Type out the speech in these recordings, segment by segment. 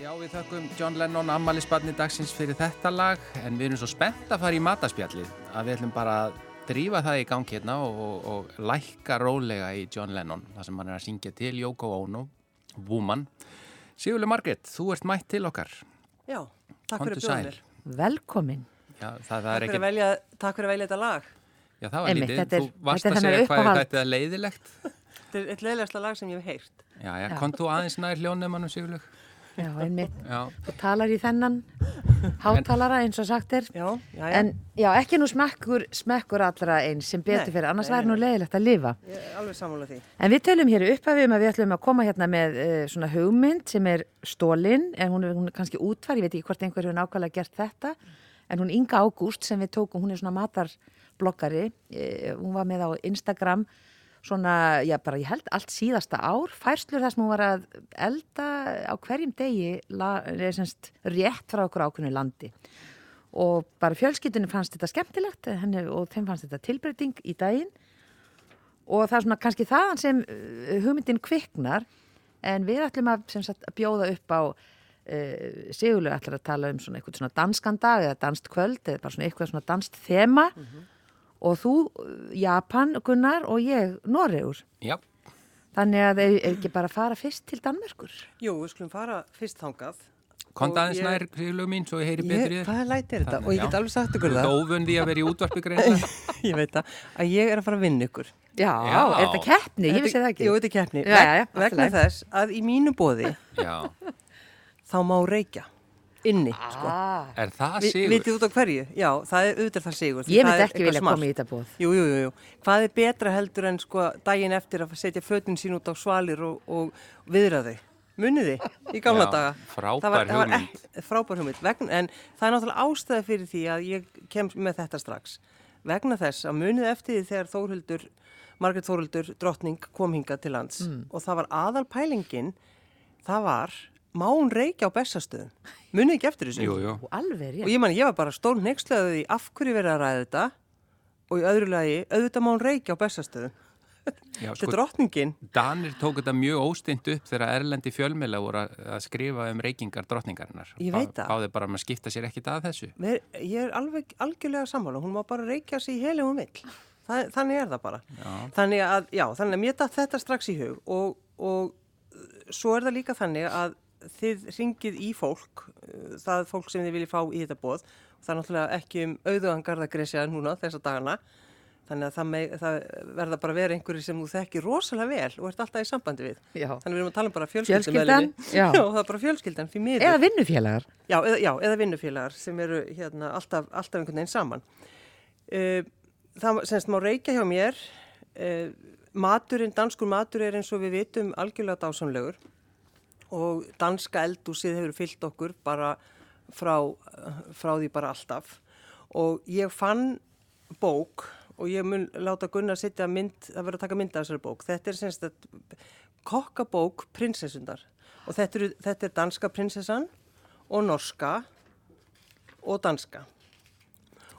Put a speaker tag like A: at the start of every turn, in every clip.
A: Já, við þakkum John Lennon ammali-spanni dagsins fyrir þetta lag en við erum svo spennt að fara í mataspjallið að við ætlum bara að drífa það í gang hérna og, og, og lækka rólega í John Lennon þar sem hann er að syngja til Yoko Ono, Woman. Sigurlega Margret, þú ert mætt til okkar.
B: Já, takk
A: Komdu
B: fyrir bjóðanir.
A: sæl.
C: Velkomin.
A: Já, það, það
B: Takk
A: er
B: fyrir,
A: ekki...
B: velja, takk fyrir að velja þetta lag.
A: Já, það var
C: Einmitt,
A: lítið.
C: er-
A: Þú varst
C: þetta er
A: að segja hvað þetta er leiðilegt.
B: Þetta er eitt leiðilegsta lag sem ég hef heyrt.
A: Já, já,
C: Já.
A: kom þú aðeins nær hljónumannum Sigurlega?
C: Já, einmitt. Þú talar í þennan hátalara eins og sagt er.
B: Já, já, já.
C: En já, ekki nú smekkur, smekkur allra eins sem betur fyrir, annars væri nú leiðilegt að lifa.
B: Ég er alveg sammála því.
C: En við tölum hér upphafi um að við ætlum að koma hérna með uh, svona hugmynd sem er stólin, en hún er, hún er kannski útvar, ég veit ekki hvort einhver hefur nákvæmlega gert þetta, en hún Inga Ágúst sem við tókum, hún er svona matarbloggari, uh, hún var með á Instagram, svona, já bara ég held allt síðasta ár, færslur þar sem hún var að elda á hverjum degi la, er semst rétt frá okkur ákveðinu landi. Og bara fjölskyldunum fannst þetta skemmtilegt henni, og þeim fannst þetta tilbreyting í daginn. Og það er svona kannski þaðan sem uh, hugmyndin kviknar en við ætlum að, sagt, að bjóða upp á uh, Sigurlega ætlar að tala um svona eitthvað svona danskan dag eða danst kvöld eða bara svona eitthvað svona danst þema og þú Japan Gunnar og ég Noregur
A: já,
C: þannig að er, er ekki bara fara fyrst til Danmörkur
B: Jú, við skulum fara fyrst þangað.
A: það aðeins nær Sigurlega mín svo ég heyri
B: Ég,
A: þér.
B: hvað læti er þetta?
A: Þannig,
B: Og ég get alveg sagt ykkur
A: Þú
B: það.
A: óvön því að vera í útvarpi greinlega.
B: ég veit það. Að ég er að fara að vinna ykkur.
C: Já,
A: Já.
C: er þetta keppni? Ég vissi það ekki
B: Jú, þetta er keppni.
C: Já, já, já, allt í
B: Vegna þess að í mínu bóði
A: Já,
B: þá má reykja. Inni, sko.
C: ah,
A: er það Sigur?
B: vitið út á hverju? Já, það er auðvitað það sigur.
C: Ég
B: það
C: myndi
B: er
C: ekki vilja koma í þetta bóð
B: Jú, jú, jú, jú. Hvað er betra heldur en sko daginn eftir að setja fötin sín út á svalir og, og viðra þau? Munið þið í gamla
A: Já,
B: daga?
A: frábær
B: var-
A: hugmynd.
B: ek- Frábær hugmynd. Vegna, en það er náttúrulega ástæða fyrir því að ég kem með þetta strax. Vegna þess að munið eftir því þegar Þórhildur, Margrét Þórhildur, drottning kom hingað til lands
C: Mm.
B: og það var aðal pælingin, það var, má hún reykja á bestastöðum? Munið ekki eftir þessu?
A: Jú, jú.
C: Og alveg
B: Og ég man, ég var bara stól nexlaðið í af hverju verið að ræða þetta og í öðru lagi, auðvitað má hún reykja á bestastöðum.
A: Já,
B: Þetta er
A: sko,
B: drottningin.
A: Danir tók þetta mjög óstint upp þegar Erlendi fjölmjöla voru að að skrifa um reykingar drottningarinnar.
B: Ég veit það.
A: Báði bara um að skipta sér ekkit að þessu.
B: Ver, ég er alveg algjörlega sammála, hún má bara reykja sig í heilum og mill. Það, þannig er það bara.
A: Já.
B: Þannig að, já, þannig að mér datt þetta strax í hug og, og svo er það líka þannig að þið ringið í fólk, uh, það fólk sem þið viljið fá í þetta bóð. Það er náttúrulega ekki um auðugan garðagresja núna þessa dagana. Þannig að það, með, það verða bara vera einhverju sem þú þekkir rosalega vel og ert alltaf í sambandi við.
C: Já.
B: Þannig við erum að tala um bara
C: Fjölskyldan, já.
B: já, það er bara fjölskyldan.
C: Eða vinnufélagar
B: Já, eða, eða vinnufélagar sem eru hérna, alltaf, alltaf einhvern veginn saman. Uh, það semst má reykja hjá mér, uh, maturinn, danskur matur er eins og við vitum algjörlega dásamlegur og danska eldúsið hefur fyllt okkur bara frá, frá því bara alltaf og ég fann bók og ég mun láta Gunnar setja mynd, það verður að taka mynd af þessari bók. Þetta er semst að kokkabók prinsessundar og þetta, eru, þetta er danska prinsessan og norska og danska.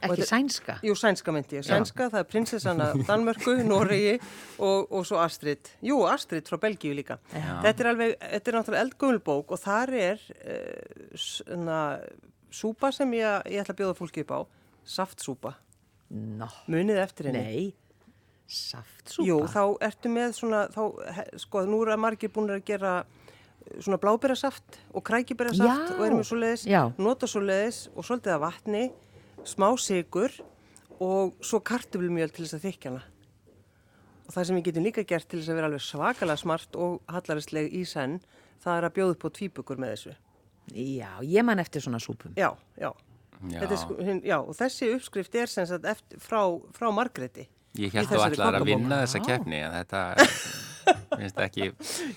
C: Ekki sænska
B: Jú, sænska myndi ég. Sænska, það er prinsessana Danmörku, Noregi og, og svo Astrid. Jú, Astrid frá Belgíu líka. Þetta er alveg, þetta er náttúrulega eldgumul bók og þar er uh, svona, súpa sem ég, ég ætla að bjóða fólki upp á. Saftsúpa.
C: Nó,
B: Munið eftir henni.
C: nei Saftsúpa
B: Jú, þá ertu með svona, þá, sko, nú eru að margir búin að gera eh, svona blábærasaft og krækibærasaft
C: Já.
B: og erum við svo leiðis,
C: Já.
B: nota svo leiðis og svolítið af vatni, smá sigur og svo kartöflumjöl til þess að þykja hana. Og það sem við getum líka gert til þess að vera alveg svakalega smart og hallarisleg í senn, það er að bjóða upp á tvíbukur með þessu.
C: Já, ég man eftir svona súpum
B: Já, já.
A: Já.
B: Þetta Er, sko, já, og þessi uppskrift er sem sagt eftir, frá, frá Margreti.
A: Ég held þú allar að vinna þessa
C: Já.
A: keppni en þetta finnst ekki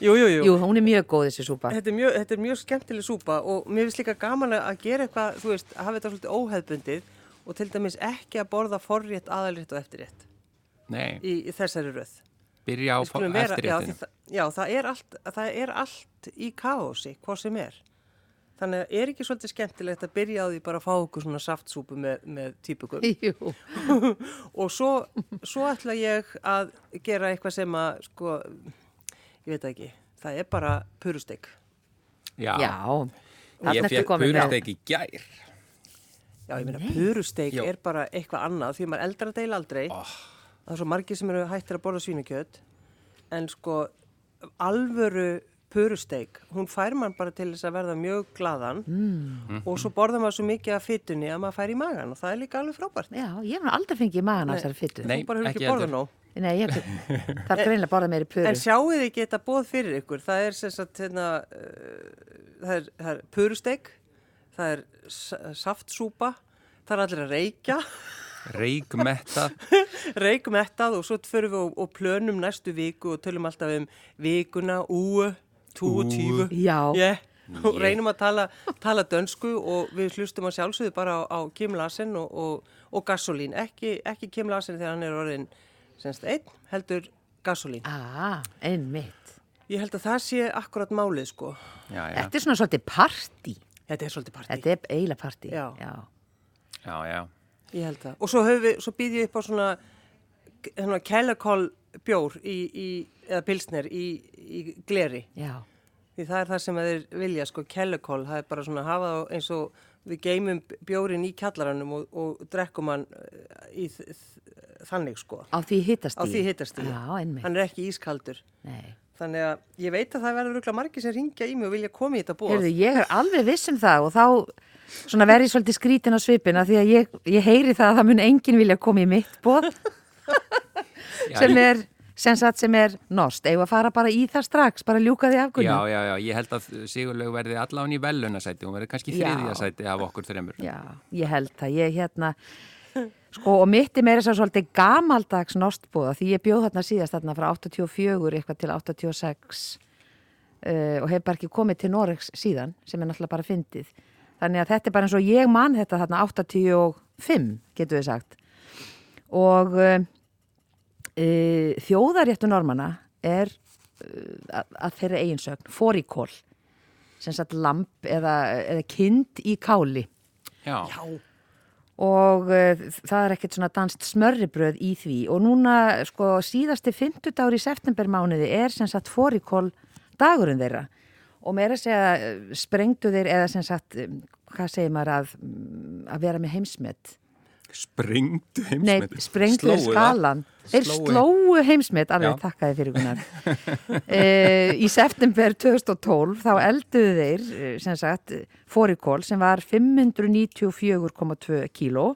B: Jú, jú, jú.
C: Jú, hún er mjög góð þessi súpa
B: Þetta er, mjög, þetta er mjög skemmtileg súpa og mér finnst líka gaman að gera eitthvað, þú veist, að hafa þetta svolítið óheðbundið og til dæmis ekki að borða forrétt, aðalrétt og eftirrétt
A: Nei,
B: í, í þessari röð.
A: byrja á
B: já,
A: eftirréttinu
B: það, já, það er, allt, það er allt í kaosi, hvað sem er. Þannig að er ekki svolítið skemmtilegt að byrja á því bara að fá okkur svona saftsúpu með, með típukum
C: Jú,
B: og svo, svo ætla ég að gera eitthvað sem að, sko, ég veit ekki, það er bara purustek.
A: Já,
C: já
A: Ég fekk purusteg í gær.
B: Já, ég meina, purusteik er bara eitthvað annað því maður eldra deil aldrei.
A: Oh.
B: Það er svo margir sem eru hættir að borða svínukjöt en sko alvöru purusteik, hún fær mann bara til þess að verða mjög glaðan
C: Mm.
B: og svo borða maður svo mikið af fytunni að maður fær í magan og það er líka alveg frábært.
C: Já, ég hef aldrei fengið í magan af þessari fyttu.
A: Nei.
B: Bara
A: ekki
B: nóg.
C: Nei, ég það er greinlega borðað meiri puru.
B: En sjáu þið ekki þetta bóð fyrir ykkur, það er sem sagt, hérna, uh, það er, það er purusteik, það er saftsúpa, það er allir að reykja,
A: Reykmetta.
B: reykmettað og svo förum við og, og plönum næstu viku og tölum alltaf um vikuna, úu, tú og tífu.
C: Já.
B: Yeah. Og
A: Yeah.
B: reynum að tala, tala dönsku og við hlustum að sjálfsögðu bara á, á Kim Larsen og, og, og gasolín. Ekki, ekki Kim Larsen þegar hann er orðin semst einn, heldur gasolín.
C: Ah, einmitt.
B: Ég held að það sé akkurat málið sko.
A: Já, já,
C: Þetta er svona svolítið partí.
B: Þetta er svolítið partí.
C: Þetta er eiginlega partí.
B: Já.
C: Já.
A: já, já.
B: Ég held það. Og svo, höfum við, svo býð ég upp á svona, svona kelakol bjór í, í, eða pilsner í, í gleri.
C: Já.
B: Því það er það sem þeir vilja, sko, kelakol. Það er bara svona að hafa það eins og við geymum bjórin í kjallaranum og, og drekkum hann eh, í þannig, sko.
C: Á því hittast
B: Á því hittast í.
C: Já, einmitt.
B: Hann er ekki ískaldur.
C: Nei.
B: Þannig að ég veit að það verður rúglega margir sem ringja í mig og vilja koma í þetta bóð.
C: Heyrðu, ég er alveg viss um það og þá svona verði ég svolítið skrítin á svipina því að ég, ég heyri það að það mun enginn vilja koma í mitt bóð
A: Já,
C: sem er, sem sagt sem er nost. Eða að fara bara í það strax, bara ljúka því
A: Já,
C: afgunni.
A: já, já, ég held að Sigurlaug verði allan í velunasæti, hún verði kannski
C: Já.
A: þriðja sæti af okkur þreymur.
C: Já, ég held það. Ég hérna, sko, og mitt er meira svo svolítið gamaldags nostbúða því ég bjóð þarna síðast þarna frá 84 eitthvað til 86 uh, og hef bara ekki komið til Noregs síðan sem er náttúrulega bara fyndið. Þannig að þetta er bara eins og ég man þetta þarna 85, getur við sagt. Og uh, uh, þjóðaréttu normanna er uh, að, að þeirra eiginsögn, fórikól, sem sagt lamp eða, eða kind í káli
A: Já,
B: Já,
C: og uh, það er ekkert svona danst smörribröð í því. Og núna sko síðasti 50 dagur í septembermánuði er sem sagt fórikól dagurinn þeirra. Og meira segja eh, sprengdu þeir eða sem sagt, um, hvað segir maður að, mm, að vera með heimsmet
A: sprengdu
C: Nei,
A: heimsmet.
C: sprengdu þeir skalan Þeir
A: Slóu.
C: heimsmet, alveg
A: Já.
C: takkaði fyrir Gunnar e, Í september 2012 þá elduðu þeir eh, sem sagt fórikól sem var 594,2 kíló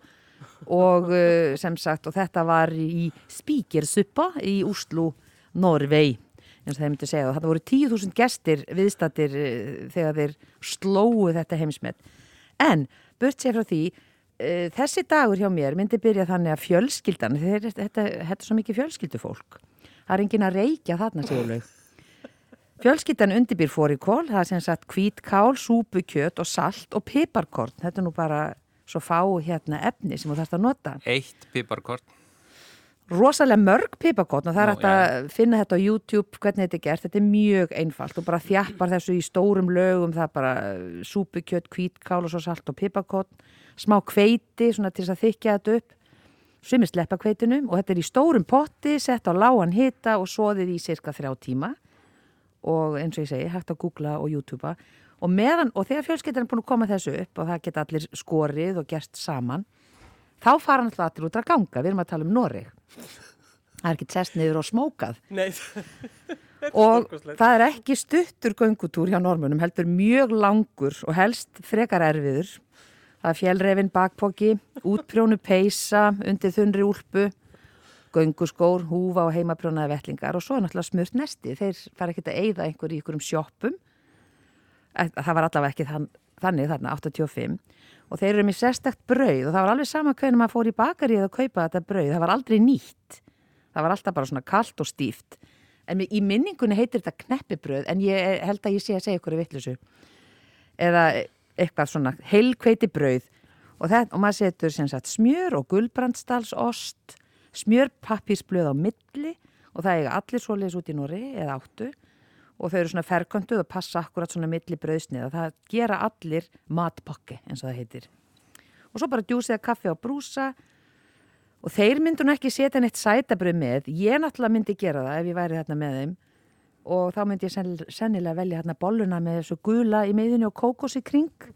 C: og eh, sem sagt og þetta var í spíkersuppa í Úslu, Norvei og þeir myndi segja og þetta voru 10.000 gestir viðstattir eh, þegar þeir slóu þetta heimsmet en burt sér frá því eh, þessi dagur hjá mér myndi byrja þannig að fjölskyldan þeir, þetta, þetta er svo mikið fjölskyldufólk það er engin að reykja þarna sigurlaug Fjölskyldan undirbýr fórikól, það er sem sagt kvítkál, súpu, kjöt og salt og piparkorn. Þetta er nú bara svo fá hérna efni sem þú þarfst að nota.
A: Eitt piparkort.
C: Rosalega mörg piparkorn og það er
A: Nú,
C: hægt að finna þetta á YouTube, hvernig þetta er gert. Þetta er mjög einfalt og bara þjappar þessu í stórum lögum, það er bara uh, súpu, kjöt, kvítkál og svo salt og piparkorn. Smá kveiti svona til þess að þykja þetta upp. Sumir sleppa kveitunum og þetta er í stórum potti, sett á lágan hita og soðið í cirka þrjá tíma. Og eins og ég segi, hægt að googla og youtubea. Og, meðan, og þegar fjölskyldan er búin að koma þessu upp og það geta allir skorið og gert saman þá fara hann alltaf allir út að ganga. Við erum að tala um Noreg. Það er ekki test niður og smókað.
B: Nei,
C: og það er ekki stuttur göngutúr hjá normunum heldur mjög langur og helst frekar erfiður það er fjellrefin bakpoki útprjónu peisa undir þunri úlpu gönguskór, húfa og heimaprjónaði vettlingar og svo náttúrulega smurt nesti. Þeir fara ekki að eyða einhver í einhverjum sjoppum. Eh, það var allavega ekki þann, þannig þarna 85 og þeir eru með sérstakt brauð og það var alveg sama hvernig maður fór í bakarið að kaupa þetta brauð, það var aldrei nýtt. Það var alltaf bara svona kalt og stíft. En í minningunni heitir þetta kneppibrauð en ég held að ég sé að segja ykkur í vittlusu eða eitthvað svona heilkveiti brauð. Og, það, og maður setur sagt smjör og gulbrandsdalsost smjörpappirsblöð á milli og það eiga allir svoleiðis út í Nóri eða áttu. Og þau eru svona ferkantuð og passa akkurat svona milli brauðsnið og það gera allir matpakki eins og það heitir. Og svo bara djúsið kaffi á brúsa. Og þeir myndu nú ekki setja neitt sætabröð með. Ég náttúrulega myndi gera það ef ég væri þarna með þeim og þá myndi ég senn, sennilega velja hérna bolluna með þessu gula í miðunni og kókos í kring.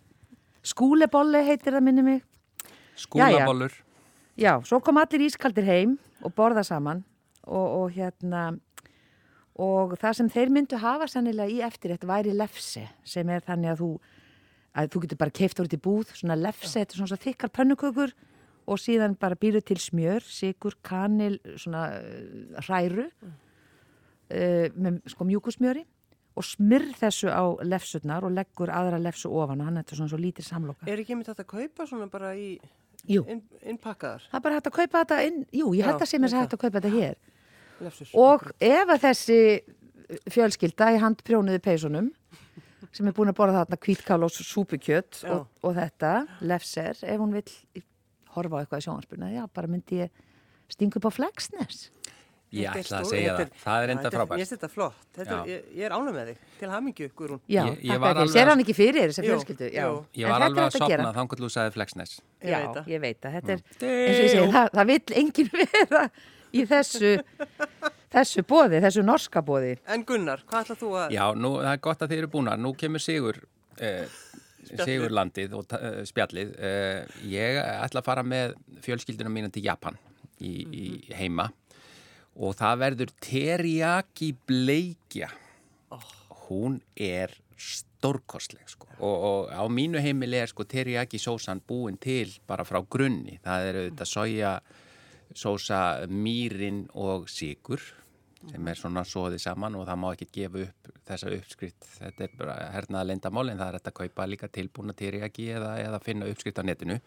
C: Skúlebolli heitir það minni mig.
A: Skúlabollur.
C: Já, svo kom allir ískaldir heim og borða saman og, og hérna og það sem þeir myndu hafa sannilega í eftir þetta væri lefse sem er þannig að þú að þú getur bara keift úr til búð svona lefse, þetta er svona svo þykkar pönnukökur og síðan bara býru til smjör sigur, kanil, svona uh, hræru uh, með sko mjúkusmjöri og smyrð þessu á lefsurnar og leggur aðra lefsu ofan og hann er þetta svona svo lítið samloka
B: Er ekki mitt að kaupa svona bara í innpakkaðar
C: það er bara hægt að kaupa þetta inn, jú, ég
B: Já,
C: að sé mér
B: ok.
C: hægt að kaupa þetta hér
B: lefsus?
C: Og ef að þessi fjölskylda í handprjónuðu peysunum sem er búin að borða þarna kvítkál og súpukjött og, og þetta, lefser, ef hún vill horfa á eitthvað í sjónvarspuna, já, bara myndi ég stinga upp á Flexness.
A: Ég ætla að segja það. Það er enda frábært.
B: Ég finnst þetta flott. Þetta, er, ég, ég er ánum með þig. Til hamingju, Guðrún.
C: Já,
A: Ég- ég
C: þér.
A: alveg
C: Sér
A: að-
C: hann ekki fyrir þessa
B: Jú,
C: fjölskyldu? Já.
B: jú.
A: Ég var alveg að sopna þangar til þú sagði Flexness.
B: Ég
C: Já, ég veit það. Þetta er,
B: Jú.
C: eins og ég segi, það, það vill enginn vera í þessu, þessu bóði, þessu norska bóði.
B: En Gunnar, hvað ætlað þú að...
A: Já, nú, það er gott að þið eru búin Nú kemur Sigur eh, Sigurlandið og uh, spjallið eh, Ég ætla að fara með fjölskyldunum mína til Japan í, í heima og það verður teriyaki bleikja. Hún er stórkostleg sko. og, og á mínu heimili er sko teriyaki sósan búin til bara frá grunni. Það er auðvitað soja sósa mýrin og sigur sem er svona soðið saman og það má ekki gefa upp þessa uppskrift. Þetta er bara hernaða lendamál en það er hægt að kaupa líka tilbúna teriyaki eða, eða finna uppskrift á netinu.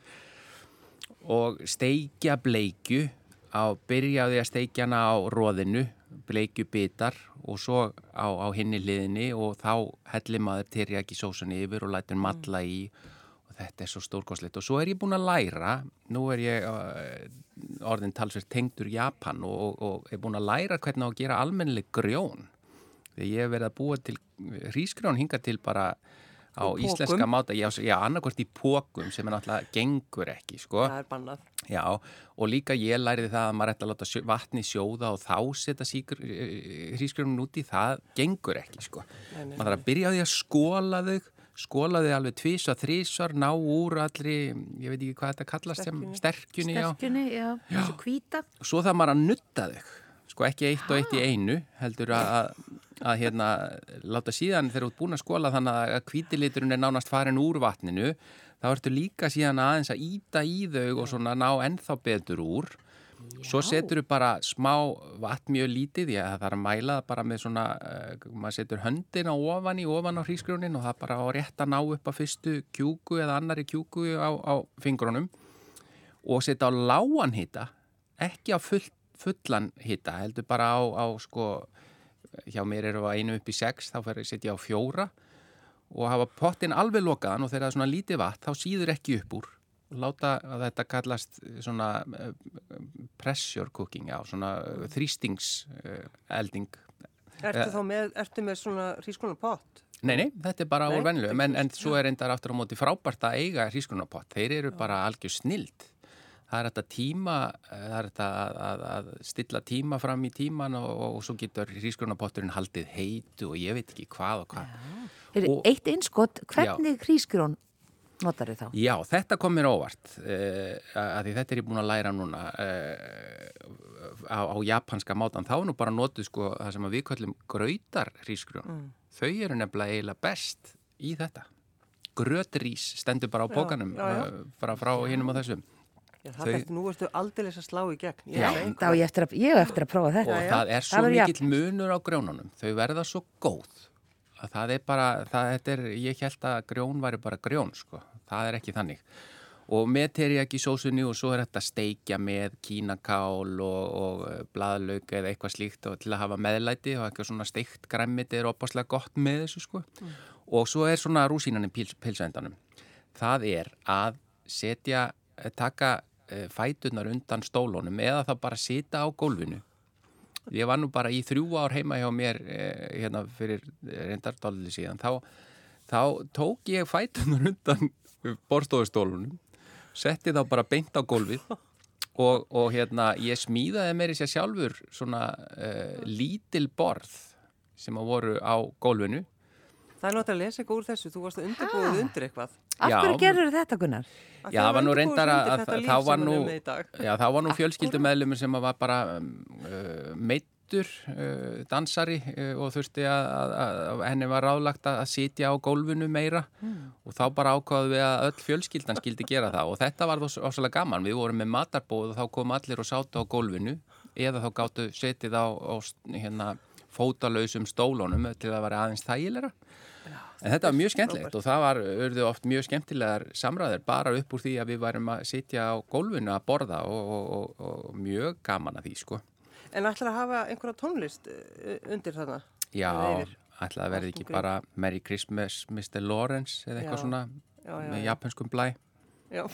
A: Og steikja bleikju á byrjaði að steikja hana á róðinu bleikju bitar og svo á, á hinni hliðinni og þá hellir maður teriyaki sósunni yfir og lætur matla í og þetta er svo stórkoslegt og svo er ég búin að læra nú er ég uh, orðin talsvert tengdur Japan og, og, og er búin að læra hvernig á að gera almennileg grjón. Þegar ég hef verið að búa til hrísgrjón hinga til bara á
B: Í pokum.
A: íslenska máta, já, já annarkvort í pókum sem er náttúrulega gengur ekki, sko.
B: Það er bannað.
A: Já, og líka ég læriði það að maður ætti að láta sjó, vatni sjóða og þá setja hrísgrjónun út í það gengur ekki, sko.
B: Nei, nei,
A: Maður þarf að byrja á því að skóla þau, skóla þau alveg tvís og þrísvar, ná úr allri, ég veit ekki hvað þetta kallast sem
B: Sterkjunni.
A: sterkjunni, já.
C: Sterkjunni, já, þessu hvíta.
A: Svo það maður að nutta þau, sko ekki eitt og eitt í einu, heldur að, að, hérna, láta síðan þegar þú ert búin að skóla þannig að hvítiliturinn er nánast farin úr vatninu, þá ertu líka síðan aðeins að íta í þau og svona ná ennþá betur úr. Svo setur þú bara smá vatn mjög lítið, ég það er að mæla bara með svona, uh, maður setur höndina ofan í, ofan á hrísgrjónin og það bara á rétt að ná upp að fyrstu kjúku eða annari kjúku á, á fingrunum og setja á lágan hita, ekki á full, fullan hita, heldur bara á, á sko, hjá mér eru að einu upp í sex, þá fer ég setja á fjóra og hafa pottin alveg lokaðan og þegar það er svona lítið vatn, þá síður ekki upp úr og láta að þetta kallast svona eh, pressure cooking, já, svona eh, þrýstingselding.
B: Ertu þá með, ertu með svona hrískonar pott?
A: Nei, nei, þetta er bara úr vennilegum, en, en svo er endar aftur á móti frábært að eiga hrísgrunapott. Þeir eru bara algjör snild. Það er þetta tíma, eh, það er þetta að, að, að stilla tíma fram í tíman og, og, svo getur hrísgrunapotturinn haldið heitu og ég veit ekki hvað og hvað.
C: Er
A: Og-
C: eitt einskott, hvernig hrísgrjón notar þið þá?
A: Já, þetta kom mér óvart uh, að því þetta er ég búin að læra núna uh, á, á japanska mátan. Þá er nú bara notuð sko það sem við kallum grautar hrísgrjón. Þau eru nefnilega eiginlega best í þetta. Grötrís stendur bara á
B: Já,
A: pókanum
B: já, já.
A: uh, bara frá hinum og þessum.
B: Já, það
A: Þau-
B: er, nú ertu aldeilis að slá í gegn. Ég
A: Já.
B: að
C: Þá ég eftir að, ég hef eftir að prófa
A: Og
C: þetta.
B: já.
A: það er svo mikill munur á grjónunum. Þau verða svo góð. Að það er bara, það, þetta er, ég held að grjón væri bara grjón, sko. Það er ekki þannig. Og með teriyaki sósunni og svo er þetta steikja með kínakál og, og blaðlaug eða eitthvað slíkt og til að hafa meðlæti og eitthvað svona steikt græmiti er opaslega gott með þessu, sko. Og svo er svona rúsínan í pils, pilsendanum. Það er að setja, eh, taka eh, fæturnar undan stólunum eða það bara sita á gólfinu. Ég var nú bara í þrjú ár heima hjá mér eh, hérna fyrir reyndardálið síðan þá, þá tók ég fætunar undan borstofustólunum setti þá bara beint á gólfið og, og hérna ég smíðaði mér í sér sjálfur svona uh, lítil borð sem að voru á gólfinu.
B: Það er náttúrulega að lesa eitthvað úr þessu, þú varst að undirbúið undir eitthvað.
C: Af
A: Já.
C: hverju gerur þetta, Gunnar?
A: Já, það var nú reyndar að- þá var nú-. Já, þá var nú fjölskyldumeðlumur sem var bara um, uh, meittur uh, dansari uh, og þurfti að, að, að henni var ráðlagt að sitja á gólfinu meira og þá bara ákvaðu við að öll fjölskyldan skildi gera það og þetta var áslega gaman. Við vorum með matarbóð og þá kom allir og sátu á gólfinu eða þá gáttu setið á, á hérna, fótalausum stólunum til að vera aðeins þægilega. En þetta var mjög skemmtilegt og það var, örðu oft mjög skemmtilegar samræðir bara upp úr því að við værum að sitja á gólfinu að borða og, og, og, og mjög gaman að því sko.
B: En ætlar að hafa einhverja tónlist uh, undir þarna?
A: Já, ætlaði að verði ekki bara Merry Christmas Mr. Lawrence eða eitthvað
B: Já.
A: svona
B: Já, já,
A: með japanskum blæ.
B: Já.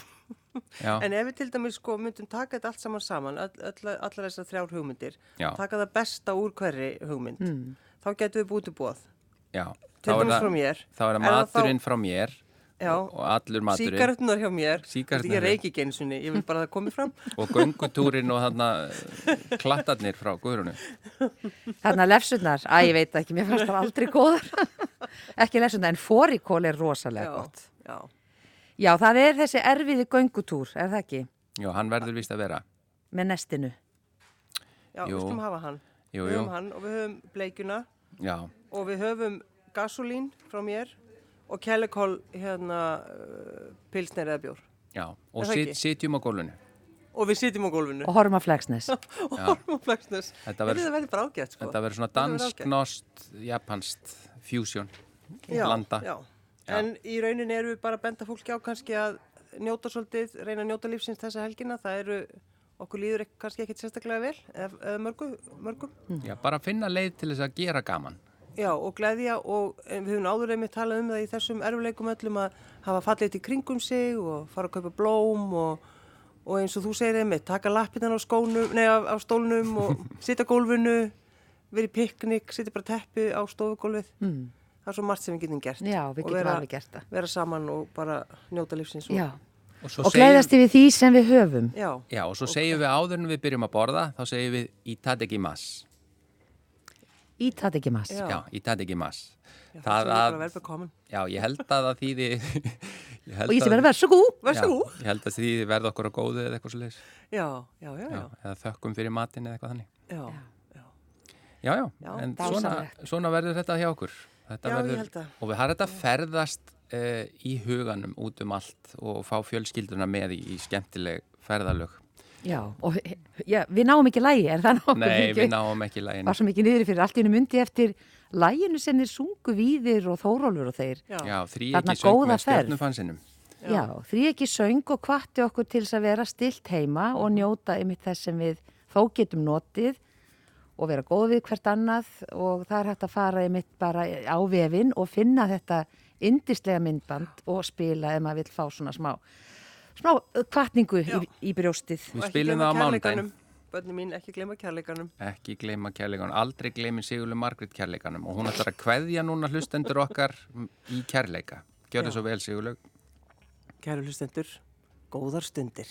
A: Já,
B: En ef við til dæmis sko myndum taka þetta allt saman saman, all, all, allar þessar þrjár hugmyndir,
A: já,
B: taka það besta úr hverri hugmynd,
C: Mm.
B: þá getum við búið til búið.
A: Já. Þá er það-
B: frá mér.
A: Þá er það
B: Er það þá-
A: maturinn frá mér
B: Já,
A: og, allur maturinn
B: síkaretunar hjá mér, ég reiki ekki eins og ég vil bara að það komi fram.
A: og göngutúrin og þarna eh, klattarnir frá Guðrunu.
C: Þarna lefsunar, að ég veit ekki, mér fannst það aldrei góðar. ekki lefsunar, en fórikól er rosalega
B: Já,
C: gott.
B: já.
C: Já, það er þessi erfiði göngutúr, er það ekki?
A: Já, hann verður vist að vera.
C: Með nestinu.
B: Já,
A: Jú.
B: við skulum hafa hann.
A: Jú,
B: við
A: jú.
B: höfum hann og við höfum bleikjuna
A: Já,
B: og við höfum gasolín frá mér og kellikól hérna uh, pilsner eða bjór.
A: já. Og sit, sitjum á gólfinu.
B: Og við sitjum á gólfinu
C: Og horfum að fleksnes.
B: og horfum á flagsnes.
A: Þetta verður-
B: bara ágætt sko.
A: Þetta verður svona dansk, nost, japanskt, fusion,
B: Já,
A: blanda.
B: Já.
A: Já.
B: En í rauninni erum við bara að benda fólki á kannski að njóta svolítið, reyna að njóta lífsins þessa helgina. Það eru, okkur líður ek- kannski ekkit sérstaklega vel, eða, eða mörgu, mörgum.
A: Já, bara finna leið til þess að gera gaman.
B: Já, og gleðja og en við höfum áður einmitt talað um það í þessum erfuleikum öllum að hafa fallið til kringum sig og fara að kaupa blóm og, og eins og þú segir einmitt, taka lappinnan á á, stólnum og sitja gólfinu, verið piknik, sitja bara teppi á stofugólfið.
C: Mm.
B: Það er svo margt sem við getum gert.
C: Já, við
B: Og
C: getum alveg gert það.
B: Vera saman og bara njóta lífsins. Og,
C: Já.
A: Og,
C: Og gleðast yfir því sem við höfum.
B: Já,
A: Já, og svo segjum við áður en við byrjum að borða, þá segjum við
C: ekki mass.
B: Já.
A: Já, itadekimas.
B: já,
A: Það
B: er
A: að-
B: vel bekomin.
A: Já, ég held að það þýði...
C: Og ég sem
A: að-
C: verður verð svo góð.
A: Ég held að þýði verða okkur á góðu eða eitthvað svo leiðis.
B: Já, já, já, já.
A: Eða þökkum fyrir matinn eða eitthvað þannig.
B: Já,
A: Já, já,
B: Já,
A: en svona, svona verður þetta hjá okkur. Þetta
B: Já, ég
A: verður,
B: held það.
A: Og við har þetta ferðast uh, í huganum út um allt og fá fjölskylduna með í, í skemmtileg ferðalög.
C: Já, og já, við náum ekki lægi, er það?
A: Nei,
C: Ekki-
A: við náum ekki lægin.
C: Var svo mikið niður fyrir allt í hennu myndi eftir læginu sem er sungu víðir og þórólur og þeir.
B: já.
A: Já, þrý ekki söng með stjórnufansinum.
C: Já, því ekki söng og kvatti okkur til þess að vera stilt heima og njóta ymitt þess sem við þó getum notið og vera góð við hvert annað og það er hægt að fara ymitt bara á vefinn og finna þetta indislega myndband og spila ef maður vil fá svona smá, smá kvartningu í,
B: Já.
C: í brjóstið.
A: Við spilum það á mánudaginn.
B: Bönni mín, ekki gleyma kærleikanum.
A: Ekki gleyma kærleikanum, aldrei gleymi Sigurlu Margrit kærleikanum og hún ætlar að kveðja núna hlustendur okkar í kærleika. Gjör það svo vel Sigurlu.
B: Kæru hlustendur, góðar stundir.